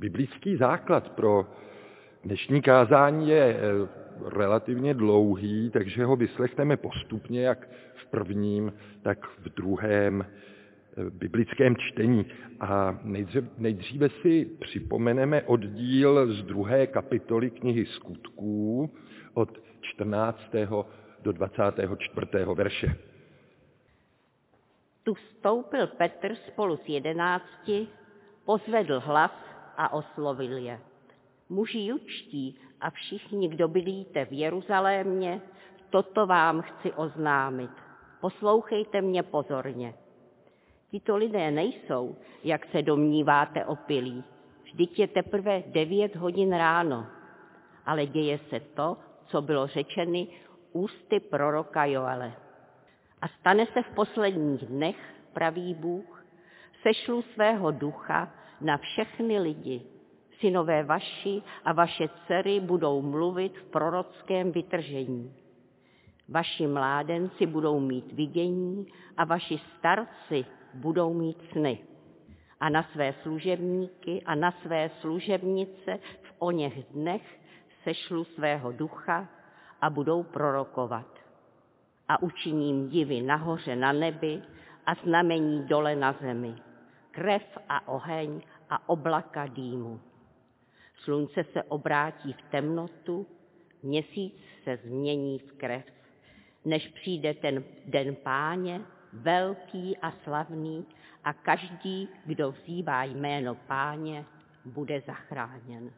Biblický základ pro dnešní kázání je eh, relativně dlouhý, takže ho vyslechneme postupně, jak v prvním, tak v druhém eh, biblickém čtení. A nejdříve, nejdříve si připomeneme oddíl z druhé kapitoly knihy skutků od 14. do 24. verše. Tu vstoupil Petr spolu s jedenácti, pozvedl hlas a oslovil je. Muži jučtí a všichni, kdo bydlíte v Jeruzalémě, toto vám chci oznámit. Poslouchejte mě pozorně. Tito lidé nejsou, jak se domníváte, opilí. Vždyť je teprve devět hodin ráno. Ale děje se to, co bylo řečeny ústy proroka Joele. A stane se v posledních dnech, pravý Bůh, sešlu svého ducha na všechny lidi. Synové vaši a vaše dcery budou mluvit v prorockém vytržení. Vaši mládenci budou mít vidění a vaši starci budou mít sny. A na své služebníky a na své služebnice v oněch dnech sešlu svého ducha a budou prorokovat. A učiním divy nahoře na nebi a znamení dole na zemi. Krev a oheň a oblaka dýmu. Slunce se obrátí v temnotu, měsíc se změní v krev, než přijde ten den páně, velký a slavný, a každý, kdo vzývá jméno páně, bude zachráněn.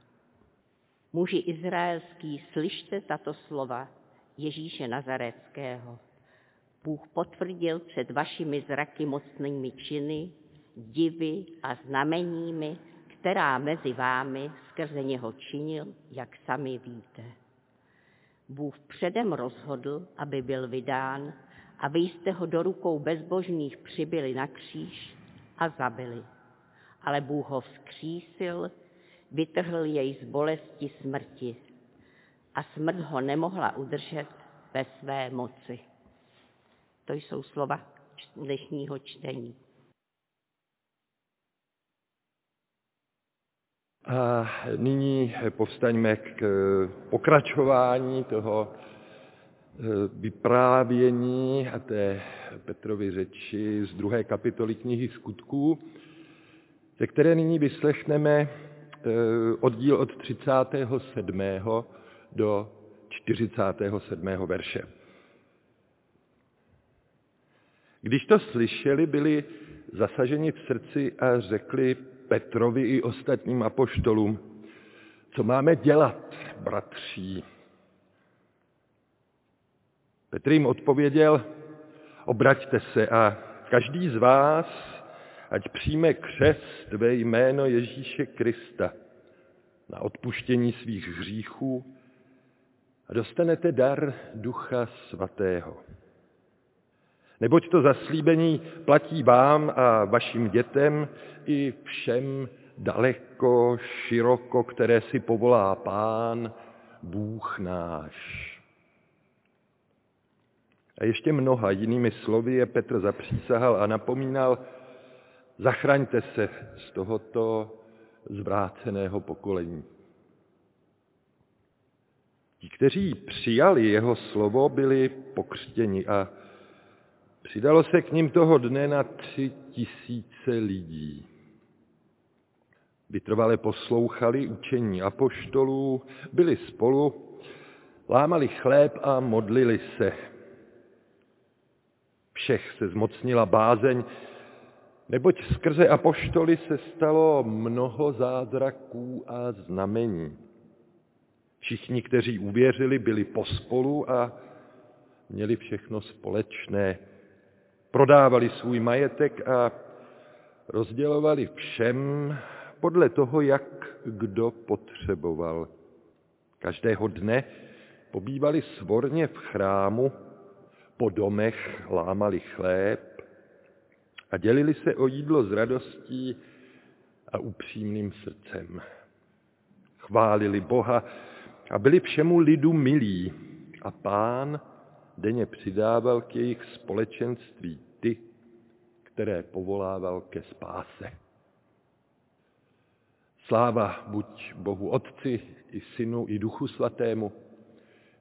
Muži izraelský, slyšte tato slova Ježíše Nazareckého. Bůh potvrdil před vašimi zraky mocnými činy, divy a znameními, která mezi vámi skrze něho činil, jak sami víte. Bůh předem rozhodl, aby byl vydán a vy jste ho do rukou bezbožných přibyli na kříž a zabili. Ale Bůh ho vzkřísil, vytrhl jej z bolesti smrti a smrt ho nemohla udržet ve své moci. To jsou slova dnešního čtení. A nyní povstaňme k pokračování toho eh, vyprávění a té Petrovy řeči z druhé kapitoly knihy skutků, ze které nyní vyslechneme eh, oddíl od 37. do 47. verše. Když to slyšeli, byli zasaženi v srdci a řekli Petrovi i ostatním apoštolům, co máme dělat, bratří. Petr jim odpověděl, obraťte se a každý z vás, ať přijme křest ve jméno Ježíše Krista na odpuštění svých hříchů a dostanete dar Ducha Svatého. Neboť to zaslíbení platí vám a vašim dětem i všem daleko, široko, které si povolá Pán, Bůh náš. A ještě mnoha jinými slovy je Petr zapřísahal a napomínal, zachraňte se z tohoto zvráceného pokolení. Ti, kteří přijali jeho slovo, byli pokřtěni a Přidalo se k ním toho dne na tři tisíce lidí. Vytrvale poslouchali učení apoštolů, byli spolu, lámali chléb a modlili se. Všech se zmocnila bázeň, neboť skrze apoštoly se stalo mnoho zázraků a znamení. Všichni, kteří uvěřili, byli pospolu a měli všechno společné prodávali svůj majetek a rozdělovali všem podle toho, jak kdo potřeboval. Každého dne pobývali svorně v chrámu, po domech lámali chléb a dělili se o jídlo s radostí a upřímným srdcem. Chválili Boha a byli všemu lidu milí a pán denně přidával k jejich společenství ty, které povolával ke spáse. Sláva buď Bohu Otci, i Synu, i Duchu Svatému,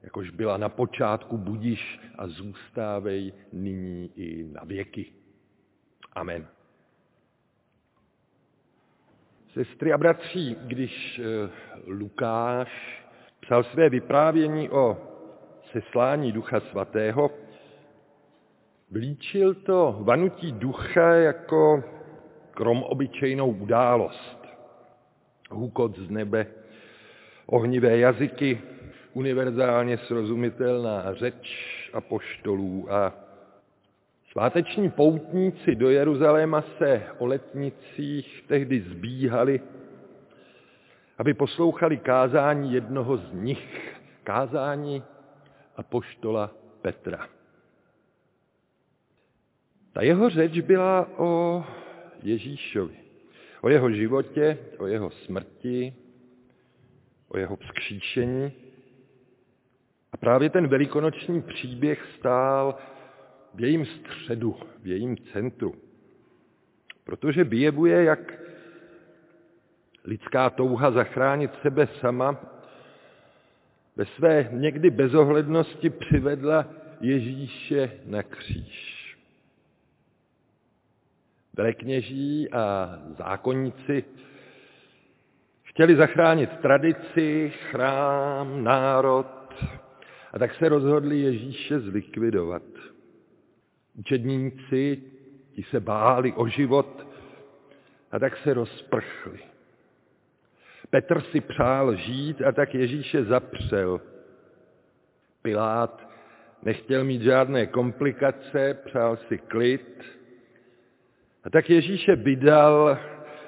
jakož byla na počátku, budiš a zůstávej nyní i na věky. Amen. Sestry a bratři, když eh, Lukáš psal své vyprávění o seslání Ducha Svatého, vlíčil to vanutí ducha jako krom obyčejnou událost. Hukot z nebe, ohnivé jazyky, univerzálně srozumitelná řeč apoštolů a sváteční poutníci do Jeruzaléma se o letnicích tehdy zbíhali, aby poslouchali kázání jednoho z nich, kázání apoštola Petra. Ta jeho řeč byla o Ježíšovi, o jeho životě, o jeho smrti, o jeho vzkříšení. A právě ten velikonoční příběh stál v jejím středu, v jejím centru. Protože vyjevuje, jak lidská touha zachránit sebe sama ve své někdy bezohlednosti přivedla Ježíše na kříž. Velekněží a zákonníci chtěli zachránit tradici, chrám, národ a tak se rozhodli Ježíše zlikvidovat. Učedníci, ti se báli o život a tak se rozprchli. Petr si přál žít a tak Ježíše zapřel. Pilát nechtěl mít žádné komplikace, přál si klid, a tak Ježíše vydal,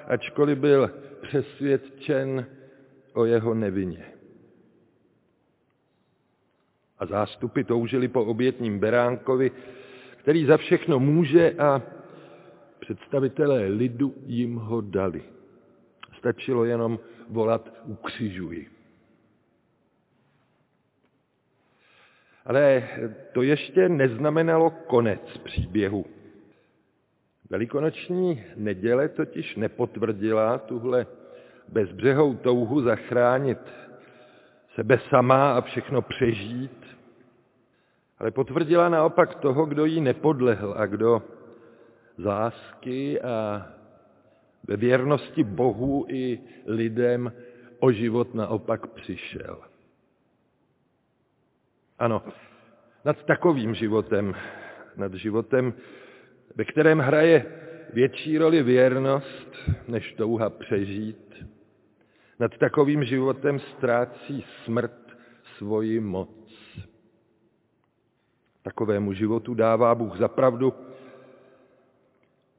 ačkoliv byl přesvědčen o jeho nevině. A zástupy toužili po obětním beránkovi, který za všechno může a představitelé lidu jim ho dali. Stačilo jenom volat ukřižuji. Ale to ještě neznamenalo konec příběhu. Velikonoční neděle totiž nepotvrdila tuhle bezbřehou touhu zachránit sebe sama a všechno přežít, ale potvrdila naopak toho, kdo jí nepodlehl a kdo z lásky a ve věrnosti Bohu i lidem o život naopak přišel. Ano, nad takovým životem, nad životem ve kterém hraje větší roli věrnost, než touha přežít. Nad takovým životem ztrácí smrt svoji moc. Takovému životu dává Bůh zapravdu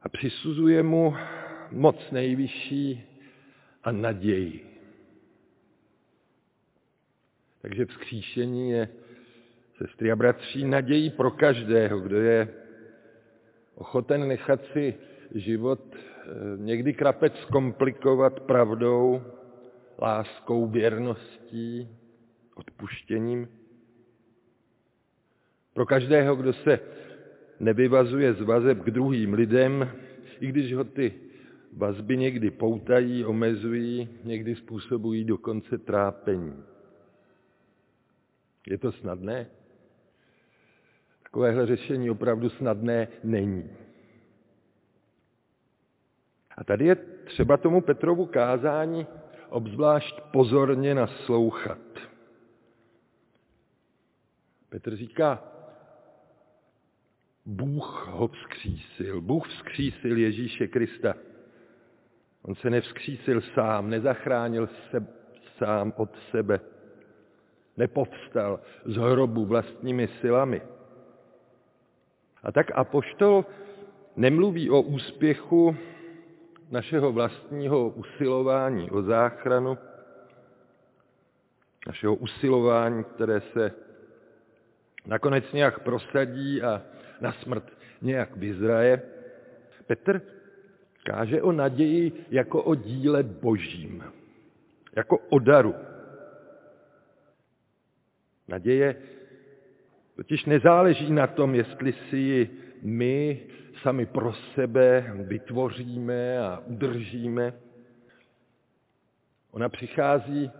a přisuzuje mu moc nejvyšší a naději. Takže vzkříšení je, sestry a bratří, nadějí pro každého, kdo je ochoten nechat si život eh, někdy krapec komplikovat pravdou, láskou, věrností, odpuštěním. Pro každého, kdo se nevyvazuje z vazeb k druhým lidem, i když ho ty vazby někdy poutají, omezují, někdy způsobují dokonce trápení. Je to snadné? Takovéhle řešení opravdu snadné není. A tady je třeba tomu Petrovu kázání obzvlášť pozorně naslouchat. Petr říká, Bůh ho vzkřísil. Bůh vzkřísil Ježíše Krista. On se nevzkřísil sám, nezachránil se sám od sebe. Nepovstal z hrobu vlastními silami. A tak apoštol nemluví o úspěchu našeho vlastního usilování o záchranu, našeho usilování, které se nakonec nějak prosadí a na smrt nějak vyzraje. Petr káže o naději jako o díle božím, jako o daru. Naděje Totiž nezáleží na tom, jestli si ji my sami pro sebe vytvoříme a udržíme, Ona přichází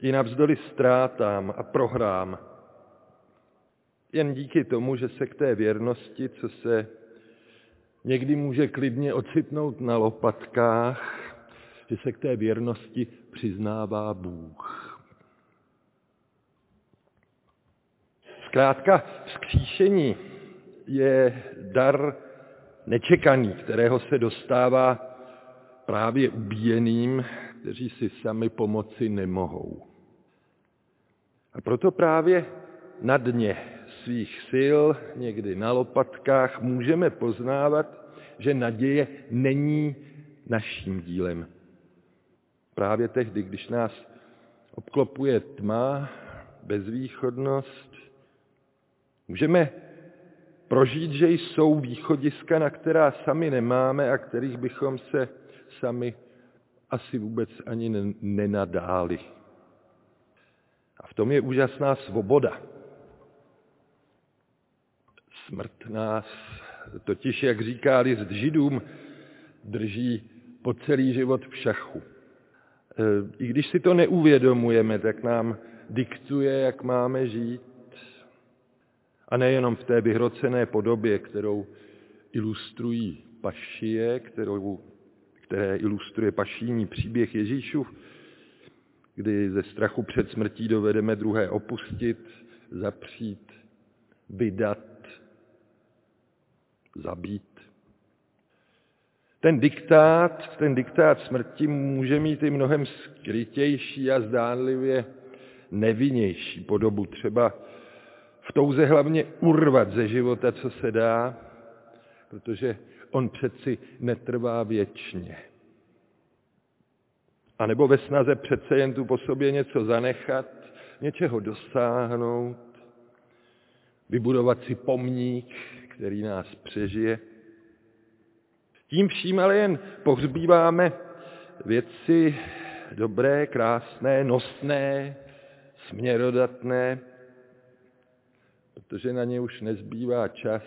i navzdory ztrátám a prohrám. Jen díky tomu, že se k té věrnosti, co se někdy může klidně ocitnout na lopatkách, že se k té věrnosti přiznává Bůh. Zkrátka, vzkříšení je dar nečekaný, kterého se dostává právě ubíjeným, kteří si sami pomoci nemohou. A proto právě na dně svých sil, někdy na lopatkách, můžeme poznávat, že naděje není naším dílem. Právě tehdy, když nás obklopuje tma, bezvýchodnost, můžeme prožít, že jsou východiska, na která sami nemáme a kterých bychom se sami asi vůbec ani nenadáli. A v tom je úžasná svoboda. Smrt nás totiž, jak říká list židům, drží po celý život v šachu. E, I když si to neuvědomujeme, tak nám diktuje, jak máme žít. A nejenom v té vyhrocené podobě, kterou ilustrují pašie, kterou, které ilustruje pašíní příběh Ježíšův, kdy ze strachu před smrtí dovedeme druhé opustit, zapřít, vydat, zabít. Ten diktát, ten diktát smrti může mít i mnohem skrytější a zdánlivě nevinnější podobu. Třeba v touze hlavně urvat ze života, co se dá, protože on přeci netrvá věčně. A nebo ve snaze přece jen tu po sobě něco zanechat, něčeho dosáhnout, vybudovat si pomník, který nás přežije. Tím vším ale jen pohřbíváme věci dobré, krásné, nosné, směrodatné, protože na ně už nezbývá čas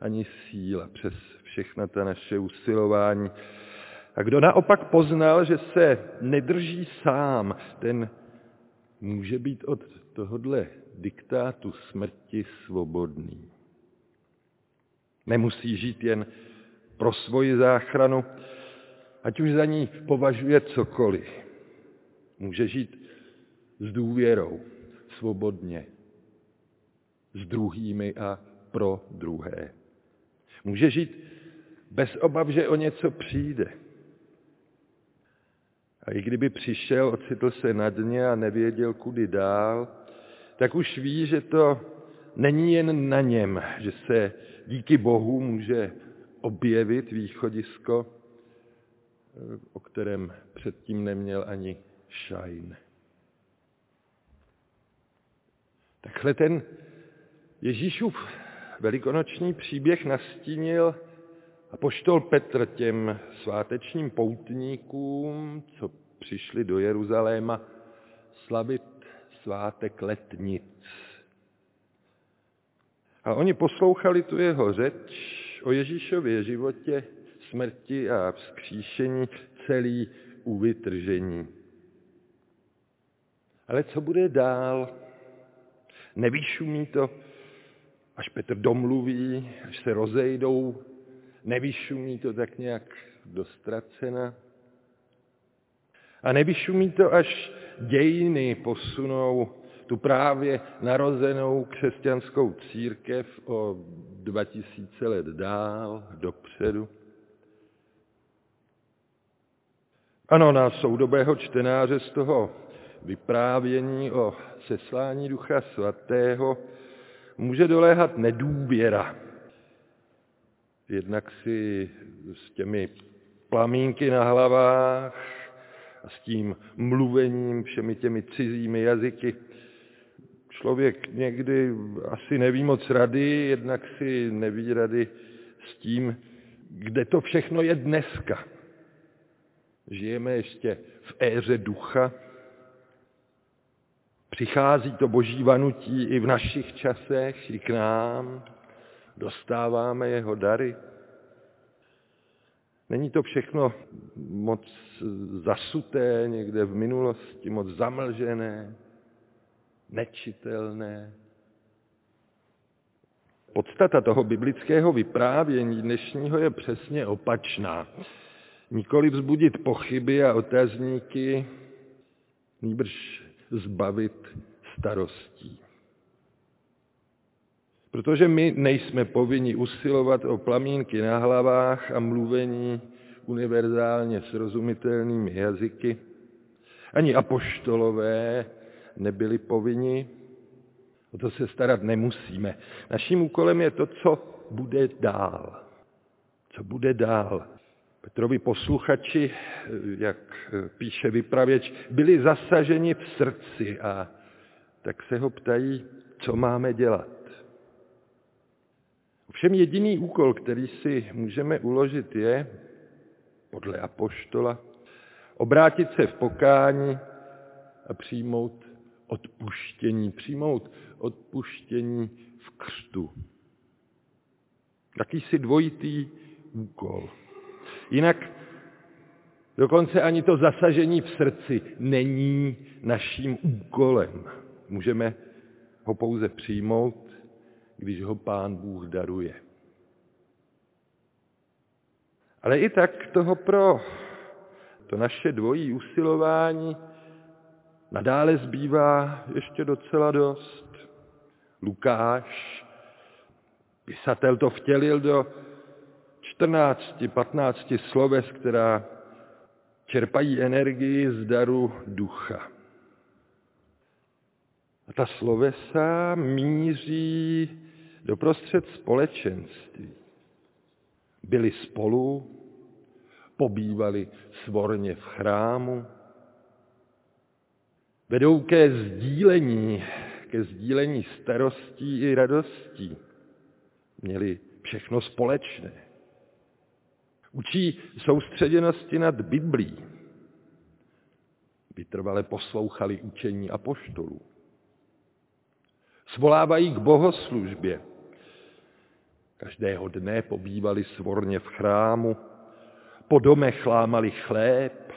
ani síla přes všechna ta naše usilování. A kdo naopak poznal, že se nedrží sám, ten může být od tohodle diktátu smrti svobodný. Nemusí žít jen pro svoji záchranu, ať už za ní považuje cokoliv. Může žít s důvěrou, svobodně, s druhými a pro druhé. Může žít bez obav, že o něco přijde. A i kdyby přišel, ocitl se na dně a nevěděl, kudy dál, tak už ví, že to není jen na něm, že se díky Bohu může objevit východisko, o kterém předtím neměl ani šajn. Takhle ten Ježíšův velikonoční příběh nastínil a poštol Petr těm svátečním poutníkům, co přišli do Jeruzaléma slavit svátek letnic. A oni poslouchali tu jeho řeč o Ježíšově životě, smrti a vzkříšení celý u vytržení. Ale co bude dál? Nevyšumí to, až Petr domluví, až se rozejdou, nevyšumí to tak nějak dostracena. A nevyšumí to, až dějiny posunou tu právě narozenou křesťanskou církev o 2000 let dál, dopředu. Ano, na soudobého čtenáře z toho vyprávění o seslání Ducha Svatého může doléhat nedůvěra. Jednak si s těmi plamínky na hlavách a s tím mluvením všemi těmi cizími jazyky člověk někdy asi neví moc rady, jednak si neví rady s tím, kde to všechno je dneska. Žijeme ještě v éře ducha, Přichází to boží vanutí i v našich časech, i k nám. Dostáváme jeho dary. Není to všechno moc zasuté někde v minulosti, moc zamlžené, nečitelné. Podstata toho biblického vyprávění dnešního je přesně opačná. Nikoli vzbudit pochyby a otazníky, nýbrž zbavit starostí. Protože my nejsme povinni usilovat o plamínky na hlavách a mluvení univerzálně srozumitelnými jazyky. Ani apoštolové nebyli povinni. O to se starat nemusíme. Naším úkolem je to, co bude dál. Co bude dál. Petrovi posluchači, jak píše vypravěč, byli zasaženi v srdci a tak se ho ptají, co máme dělat. Všem jediný úkol, který si můžeme uložit, je, podle apoštola, obrátit se v pokání a přijmout odpuštění, přijmout odpuštění v křtu. Jakýsi dvojitý úkol. Jinak dokonce ani to zasažení v srdci není naším úkolem. Můžeme ho pouze přijmout když ho pán Bůh daruje. Ale i tak toho pro to naše dvojí usilování nadále zbývá ještě docela dost. Lukáš, pisatel to vtělil do 14-15 sloves, která čerpají energii z daru ducha. A ta slovesa míří doprostřed společenství. Byli spolu, pobývali svorně v chrámu, vedou ke sdílení, ke sdílení starostí i radostí. Měli všechno společné. Učí soustředěnosti nad Biblí. Vytrvale poslouchali učení apoštolů. Svolávají k bohoslužbě. Každého dne pobývali svorně v chrámu, po domech lámali chléb,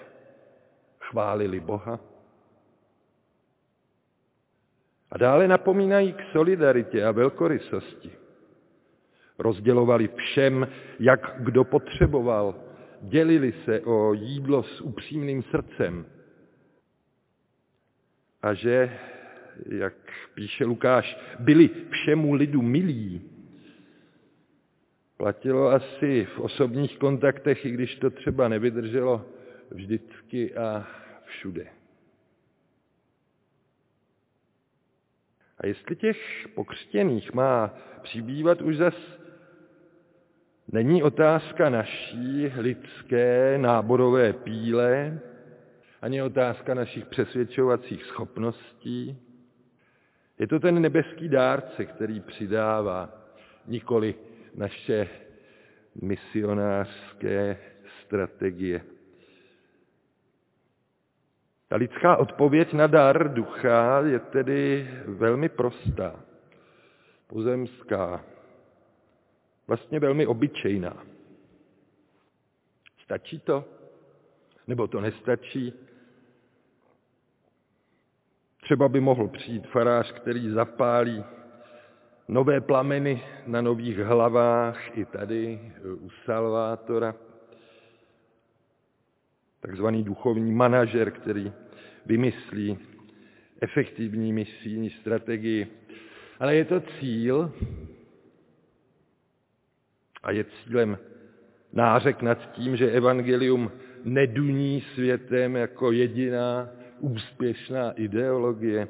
chválili Boha. A dále napomínají k solidaritě a velkorysosti. Rozdělovali všem, jak kdo potřeboval, dělili se o jídlo s upřímným srdcem. A že jak píše Lukáš, byli všemu lidu milí. Platilo asi v osobních kontaktech, i když to třeba nevydrželo vždycky a všude. A jestli těch pokřtěných má přibývat už zas, není otázka naší lidské náborové píle, ani otázka našich přesvědčovacích schopností, je to ten nebeský dárce, který přidává nikoli naše misionářské strategie. Ta lidská odpověď na dar ducha je tedy velmi prostá, pozemská, vlastně velmi obyčejná. Stačí to? Nebo to nestačí? Třeba by mohl přijít farář, který zapálí nové plameny na nových hlavách i tady u Salvátora. Takzvaný duchovní manažer, který vymyslí efektivní misijní strategii. Ale je to cíl a je cílem nářek nad tím, že evangelium neduní světem jako jediná úspěšná ideologie.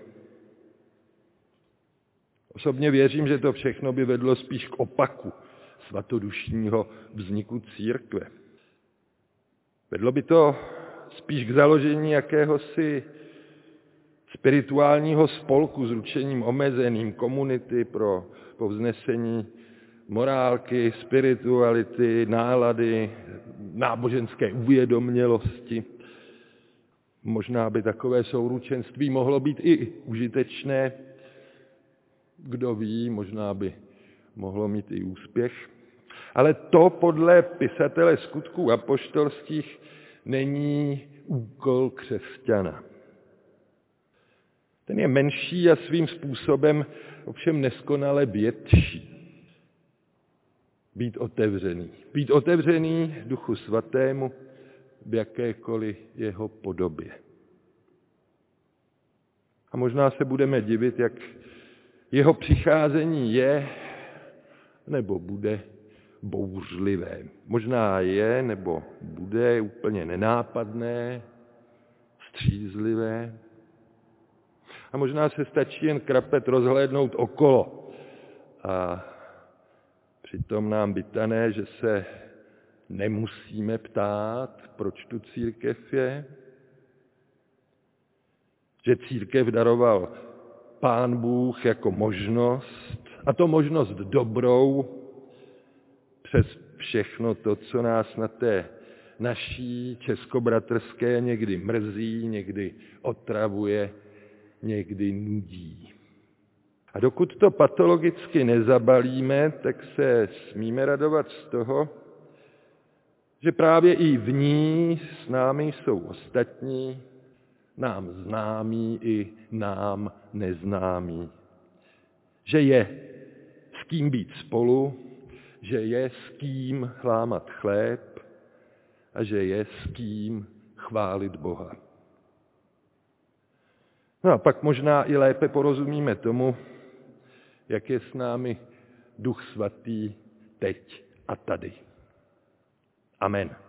Osobně věřím, že to všechno by vedlo spíš k opaku svatodušního vzniku církve. Vedlo by to spíš k založení jakéhosi spirituálního spolku s ručením omezeným komunity pro povznesení morálky, spirituality, nálady, náboženské uvědomělosti. Možná by takové souručenství mohlo být i užitečné. Kdo ví, možná by mohlo mít i úspěch. Ale to podle pisatele skutků apoštolských není úkol křesťana. Ten je menší a svým způsobem ovšem neskonale větší. Být otevřený. Být otevřený Duchu Svatému v jakékoliv jeho podobě. A možná se budeme divit, jak jeho přicházení je nebo bude bouřlivé. Možná je nebo bude úplně nenápadné, střízlivé. A možná se stačí jen krapet rozhlédnout okolo. A přitom nám vytané, že se nemusíme ptát, proč tu církev je, že církev daroval pán Bůh jako možnost, a to možnost dobrou, přes všechno to, co nás na té naší českobratrské někdy mrzí, někdy otravuje, někdy nudí. A dokud to patologicky nezabalíme, tak se smíme radovat z toho, že právě i v ní s námi jsou ostatní, nám známí i nám neznámí. Že je s kým být spolu, že je s kým chlámat chléb a že je s kým chválit Boha. No a pak možná i lépe porozumíme tomu, jak je s námi Duch Svatý teď a tady. Amen.